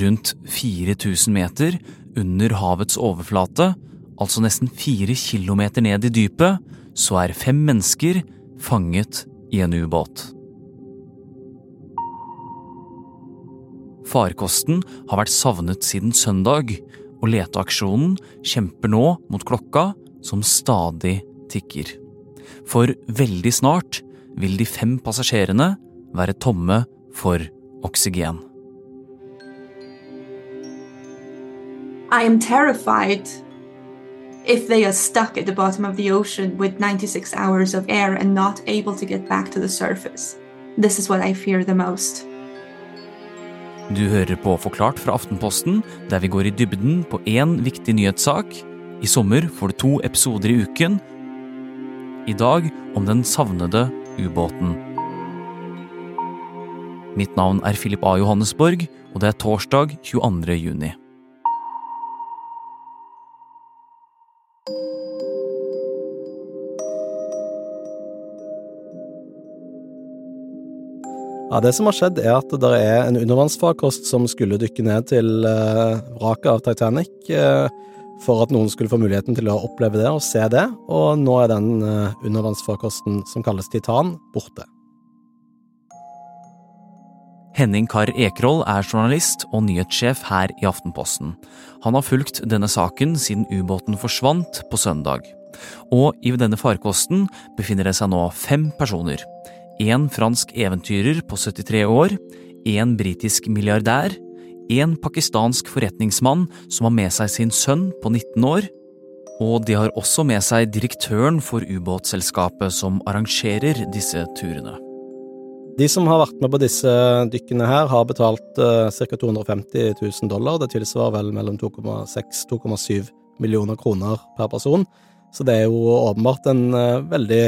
rundt 4000 meter under havets overflate, altså nesten fire kilometer ned i dypet, så er fem mennesker fanget i en ubåt. Farkosten har vært savnet siden søndag, og leteaksjonen kjemper nå mot klokka, som stadig tikker. For veldig snart vil de fem passasjerene være tomme for oksygen. I am terrified if they are stuck at the bottom of the ocean with 96 hours of air and not able to get back to the surface. This is what I fear the most. Du hører på Forklart fra Aftenposten, der vi går i dybden på én viktig nyhetssak. I sommer får du to episoder i uken. I dag om den savnede ubåten. Mitt navn er Philip A. Johannesborg, og det er torsdag 22. juni. Ja, Det som har skjedd, er at det er en undervannsfarkost som skulle dykke ned til eh, vraket av Titanic eh, for at noen skulle få muligheten til å oppleve det og se det, og nå er den eh, undervannsfarkosten som kalles Titan, borte. Henning Karr Ekroll er journalist og nyhetssjef her i Aftenposten. Han har fulgt denne saken siden ubåten forsvant på søndag. Og i denne farkosten befinner det seg nå fem personer. En fransk eventyrer på 73 år, en britisk milliardær, en pakistansk forretningsmann som har med seg sin sønn på 19 år, og de har også med seg direktøren for ubåtselskapet som arrangerer disse turene. De som har vært med på disse dykkene her, har betalt ca. 250 000 dollar. Det tilsvarer vel mellom 2,6-2,7 millioner kroner per person. Så det er jo åpenbart en uh, veldig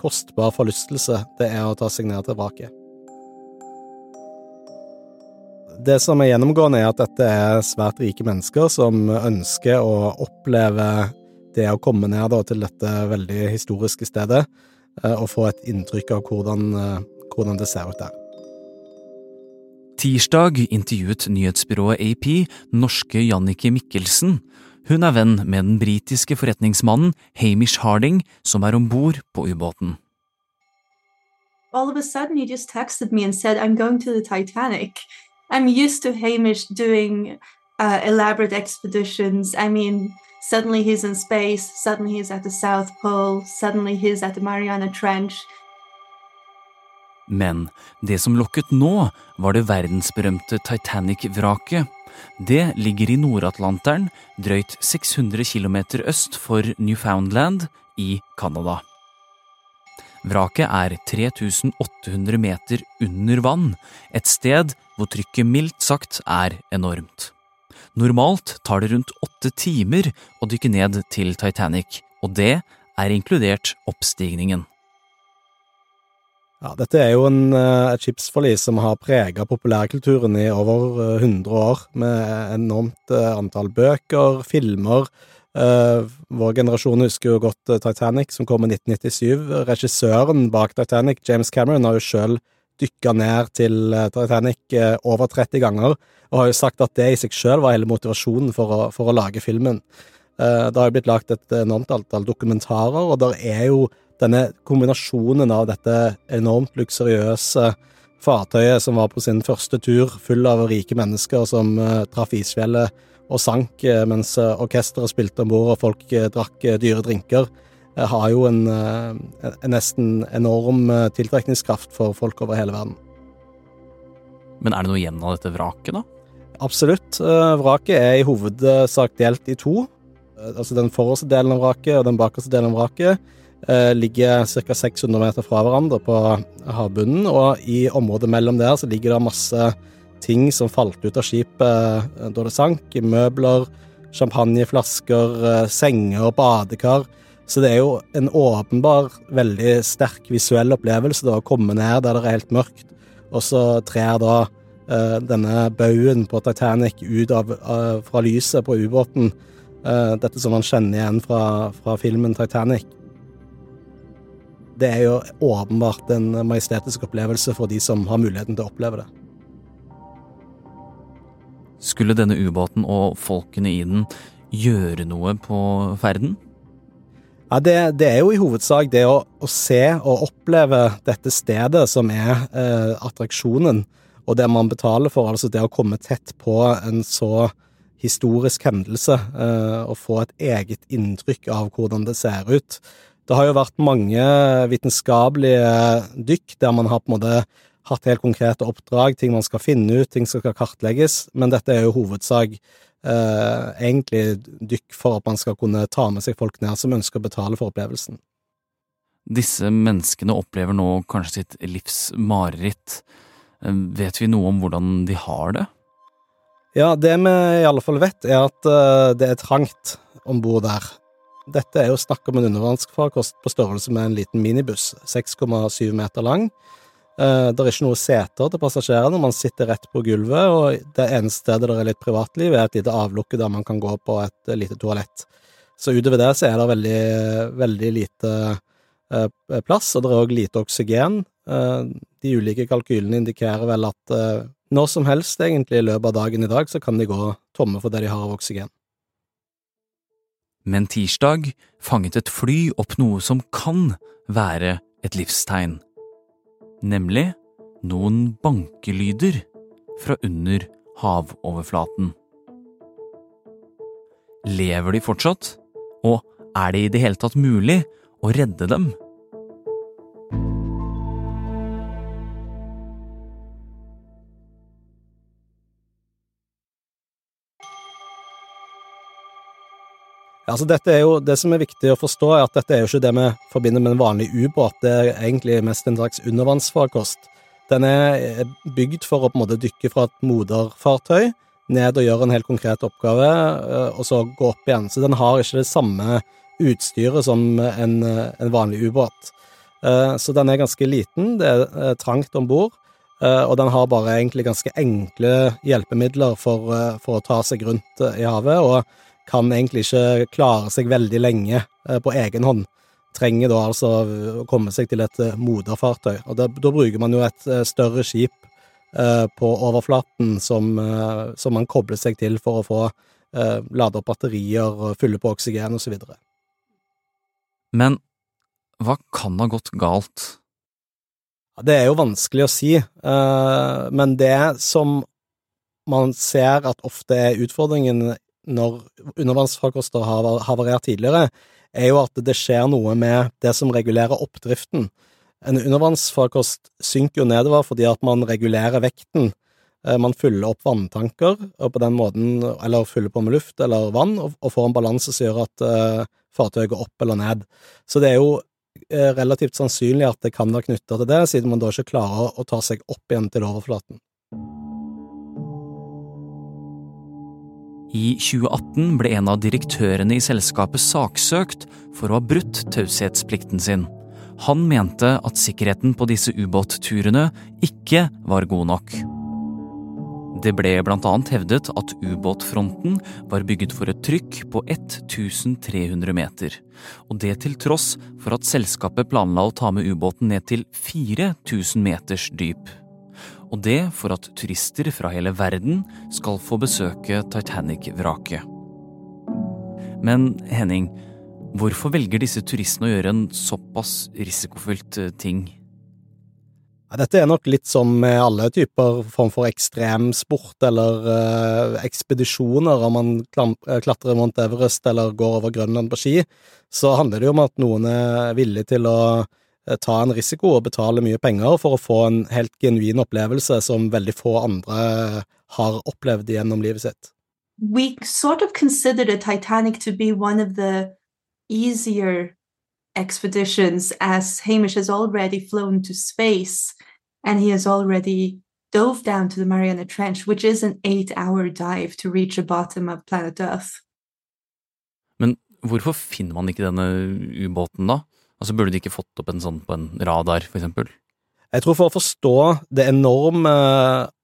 kostbar forlystelse det er å ta seg ned til vraket. Det som er gjennomgående, er at dette er svært rike mennesker som ønsker å oppleve det å komme ned til dette veldig historiske stedet, uh, og få et inntrykk av hvordan hvordan det ser ut der. Tirsdag intervjuet nyhetsbyrået AP norske Jannicke Mikkelsen. Hun er venn med den britiske forretningsmannen Hamish Harding, som er om bord på ubåten. All of a sudden, he just texted me and said, I'm going to the Titanic. I'm used to Hamish doing uh, elaborate expeditions. I mean, suddenly he's in space, suddenly he's at the South Pole, suddenly he's at the Mariana Trench. Men det som lokket nå, var det verdensberømte Titanic-vraket. Det ligger i Nord-Atlanteren, drøyt 600 km øst for Newfoundland i Canada. Vraket er 3800 meter under vann, et sted hvor trykket mildt sagt er enormt. Normalt tar det rundt åtte timer å dykke ned til Titanic, og det er inkludert oppstigningen. Ja, dette er jo en, eh, et skipsforlis som har prega populærkulturen i over 100 eh, år, med enormt eh, antall bøker, filmer. Vår generasjon husker jo godt Titanic, som kom i 1997. Regissøren bak Titanic, James Cameron, har jo sjøl dykka ned til Titanic over 30 ganger, og har jo sagt at det i seg sjøl var hele motivasjonen for å, for å lage filmen. Det har jo blitt lagt et enormt antall dokumentarer, og der er jo denne kombinasjonen av dette enormt luksuriøse fartøyet som var på sin første tur, full av rike mennesker som uh, traff isfjellet og sank uh, mens uh, orkesteret spilte om bord og folk drakk dyre drinker, har jo en, en, nesten enorm tiltrekningskraft for folk over hele verden. Men er det noe igjen av dette vraket, da? Absolutt. vraket er i hovedsak delt i to. altså den forreste delen av vraket og den bakerste delen av vraket Eh, ligger ca. 600 meter fra hverandre på havbunnen, og i området mellom der så ligger det masse ting som falt ut av skipet eh, da det sank. Møbler, champagneflasker, eh, senger, badekar. Så det er jo en åpenbar, veldig sterk visuell opplevelse da, å komme ned der det er helt mørkt, og så trer da denne baugen på Titanic ut av, fra lyset på ubåten. Dette som man kjenner igjen fra, fra filmen Titanic det er jo åpenbart en majestetisk opplevelse for de som har muligheten til å oppleve det. Skulle denne ubåten og folkene i den gjøre noe på ferden? Ja, det, det, er jo i hovedsak det å, å, se og oppleve dette stedet som er eh, attraksjonen, og det man betaler for, altså det å komme tett på en så historisk hendelse, eh, og få et eget inntrykk av hvordan det ser ut. Det har jo vært mange vitenskapelige dykk der man har på en måte hatt helt konkrete oppdrag, ting man skal finne ut, ting som skal kartlegges, men dette er jo hovedsak eh, egentlig dykk for at man skal kunne ta med seg folk ned som ønsker å betale for opplevelsen. Disse menneskene opplever nå kanskje sitt livs mareritt. Eh, vet vi noe om hvordan de har det? Ja, det vi i alle fall vet, er at uh, det er trangt om bord der. Dette er jo snakk om en undervannsfarkost på størrelse med en liten minibuss, 6,7 meter lang. Uh, det er ikke noe seter til passasjerene, man sitter rett på gulvet, og det eneste stedet der er litt privatliv, er et lite avlukke der man kan gå på et uh, lite toalett. Så utover det så er det veldig, veldig lite uh, plass, og det er òg lite oksygen. de ulike kalkylene indikerer vel at når som helst, egentlig, i løpet av dagen i dag, så kan de gå tomme for det de har av oksygen. Men tirsdag fanget et fly opp noe som kan være et livstegn nemlig noen bankelyder fra under havoverflaten. Lever de fortsatt, og er det i det hele tatt mulig å redde dem? Altså dette er jo, Det som er viktig å forstå, er at dette er jo ikke det vi forbinder med en vanlig ubåt. Det er egentlig mest en slags undervannsfarkost. Den er bygd for å på en måte dykke fra et moderfartøy ned og gjøre en helt konkret oppgave, eh, og så gå opp igjen. Så den har ikke det samme utstyret som en, en vanlig ubåt. Eh, så den er ganske liten, det er trangt om bord, eh, og den har bare egentlig ganske enkle hjelpemidler for, for å ta seg rundt i havet. og kan egentlig ikke klare seg veldig lenge eh, på egen hånd. Trenger da altså å komme seg til et eh, moderfartøy. Og da, da bruker man jo et eh, større skip på overflaten som, som, man kobler seg til for å få eh, lade opp batterier og fylle på oksygen osv. Men hva kan ha gått galt? Det er jo vanskelig å si, men det som man ser at ofte er utfordringen når undervannsfarkoster har havarert tidligere, er jo at det skjer noe med det som regulerer oppdriften. En undervannsfarkost synker jo nedover fordi at man regulerer vekten. Eh, man fyller opp vanntanker, og på den måten, eller fyller på med luft eller vann, og får en balanse som gjør at uh, fartøyet går opp eller ned. Så det er jo uh, relativt sannsynlig at det kan være knytta til det, siden man da ikke klarer å ta seg opp igjen til overflaten. I 2018 ble en av direktørene i selskapet saksøkt for å ha brutt taushetsplikten sin. Han mente at sikkerheten på disse ubåtturene ikke var god nok. Det ble annet hevdet at ubåtfronten var bygget for et trykk på 1300 meter, og det til tross for at selskapet planla å ta med ubåten ned til 4000 meters dyp og det for at turister fra hele verden skal få besøke Titanic-vraket. Men Henning, hvorfor velger disse turistene å gjøre en såpass risikofylt eh, ting? Dette er nok litt som med alle typer form for ekstremsport eller uh, ekspedisjoner. Om man eh, klatrer Mount Everest eller går over Grønland på ski, så handler det jo om at noen er villig til å ta en risiko og betale mye penger for å få en helt genuin opplevelse som veldig få andre har opplevd gjennom livet sitt. We sort of considered the Titanic to be one of the easier expeditions as Hamish has already flown to space and he has already dove down to the Mariana Trench, which is an eight hour dive to reach the bottom of planet Earth. Men hvorfor finner man ikke denne ubåten, da? Altså Burde de ikke fått opp en sånn på en radar, for eksempel? Jeg tror for å forstå det enorme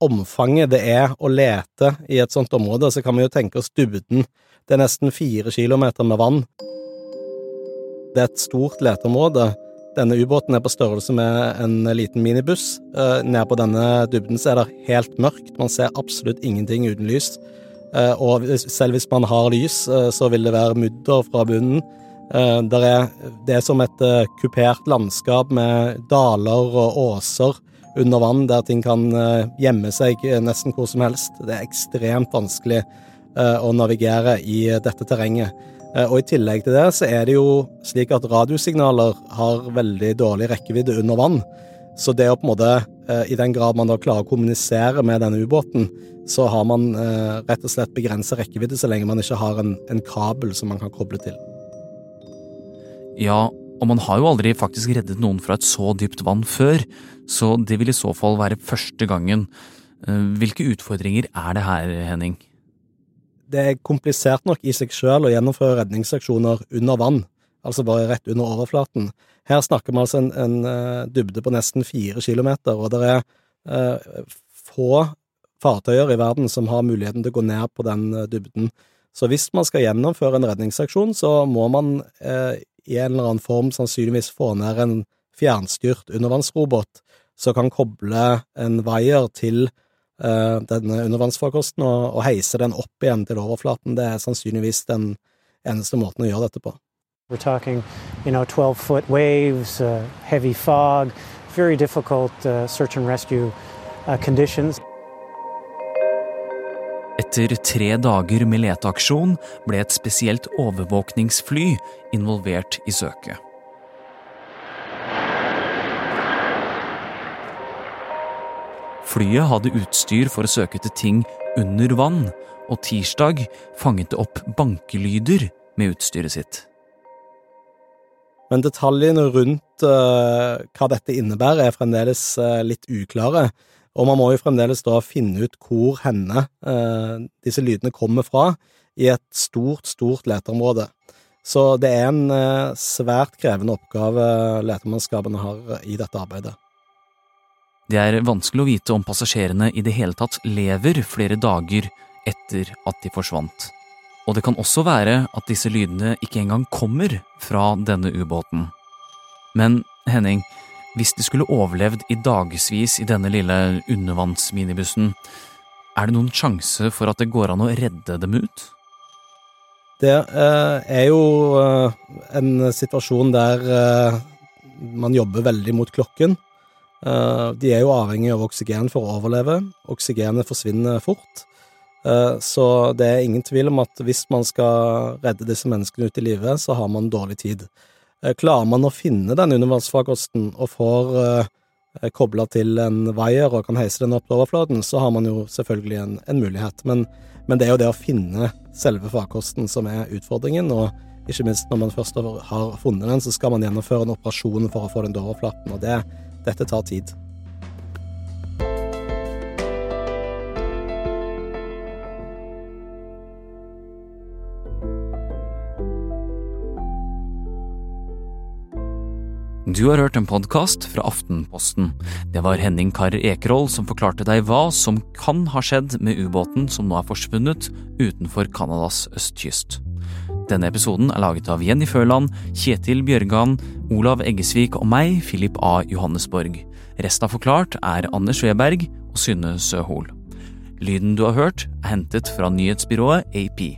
omfanget det er å lete i et sånt område, så kan vi jo tenke oss dybden. Det er nesten fire kilometer med vann. Det er et stort leteområde, Denne ubåten er på størrelse med en liten minibuss. Uh, nede på denne dybden så er det helt mørkt, man ser absolutt ingenting uten lys. Uh, og selv hvis man har lys, så vil det være mudder fra bunnen. Er, det er som et kupert landskap med daler og åser under vann, der ting kan gjemme seg nesten hvor som helst. Det er ekstremt vanskelig å navigere i dette terrenget. Eh, og I tillegg til det så er det jo slik at radiosignaler har veldig dårlig rekkevidde under vann. Så det å på en måte, eh, i den grad man da klarer å kommunisere med denne ubåten, så har man eh, rett og slett begrenset rekkevidde så lenge man ikke har en, en kabel som man kan koble til. Ja, og man har jo aldri faktisk reddet noen fra et så dypt vann før, så det vil i så fall være første gangen. Hvilke utfordringer er det her, Henning? det er komplisert nok i seg selv å gjennomføre redningsaksjoner under vann, altså bare rett under overflaten. Her snakker vi altså en, en uh, dybde på nesten fire kilometer, og det er eh, få fartøyer i verden som har muligheten til å gå ned på den uh, dybden. Så hvis man skal gjennomføre en redningsaksjon, så må man i en eller annen form sannsynligvis få ned en fjernstyrt undervannsrobot som kan koble en vaier til uh, denne undervannsfarkosten og, og heise den opp igjen til overflaten. Det er sannsynligvis den eneste måten å gjøre dette på. We're talking, you know, 12 foot waves, uh, heavy fog, very difficult uh, search and rescue uh, conditions. Etter tre dager med leteaksjon ble et spesielt overvåkningsfly involvert i søket. Flyet hadde utstyr for å søke etter ting under vann, og tirsdag fanget det opp bankelyder med utstyret sitt. Men detaljene rundt uh, hva dette innebærer, er fremdeles uh, litt uklare. Og man må jo fremdeles da finne ut hvor henne eh, disse lydene kommer fra, i et stort, stort leteområde. Så det er en svært krevende oppgave letemannskapene har i dette arbeidet. Det er vanskelig å vite om passasjerene i det hele tatt lever flere dager etter at de forsvant. Og det kan også være at disse lydene ikke engang kommer fra denne ubåten. Men Henning, hvis de skulle overlevd i dagevis i denne lille undervannsminibussen, er det noen sjanse for at det går an å redde dem ut? Det eh, er jo eh, en situasjon der eh, man jobber veldig mot klokken. De er jo avhengig av oksygen for å overleve. Oksygenet forsvinner fort. Så det er ingen tvil om at hvis man skal redde disse menneskene ut i live, så har man dårlig tid. Eh, klarer man å finne den undervannsfarkosten og får kobla til en vaier og kan heise den opp til overflaten, så har man jo selvfølgelig en, en mulighet. Men, men, det er jo det å finne selve farkosten som er utfordringen. og ikke minst når man først har funnet den, så skal man gjennomføre en operasjon for å få den til overflaten. og det dette tar tid. Du har hørt en podkast fra Aftenposten. Det var Henning Karr Ekerhol som forklarte deg hva som kan ha skjedd med ubåten som nå er forsvunnet utenfor Canadas østkyst. Denne episoden er laget av Jenny Føland, Kjetil Bjørgan, Olav Eggesvik og meg, Philip A. Johannesborg. Resten av Forklart er Anders Weberg og Synne Søhol. Lyden du har hørt, er hentet fra nyhetsbyrået AP.